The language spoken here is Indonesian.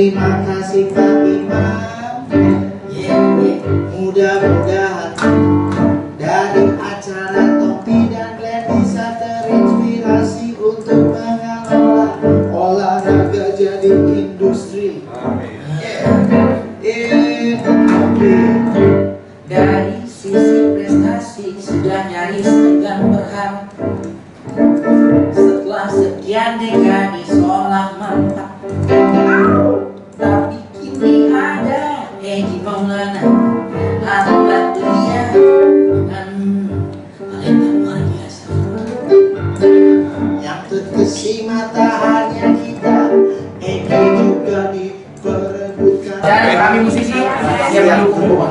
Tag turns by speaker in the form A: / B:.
A: Terima kasih Pak Imam. Mudah-mudahan Dari acara Topi dan Glenn bisa terinspirasi Untuk mengelola olahraga jadi industri. Eh, amin.
B: Dari sisi prestasi sudah nyaris tegang berharap Setelah sekian dekade seolah mantap ada Edi Maulana talenta luar biasa.
A: Yang tak hanya kita Eki juga diperebutkan.
B: Dan kami musisi. Yang mendukung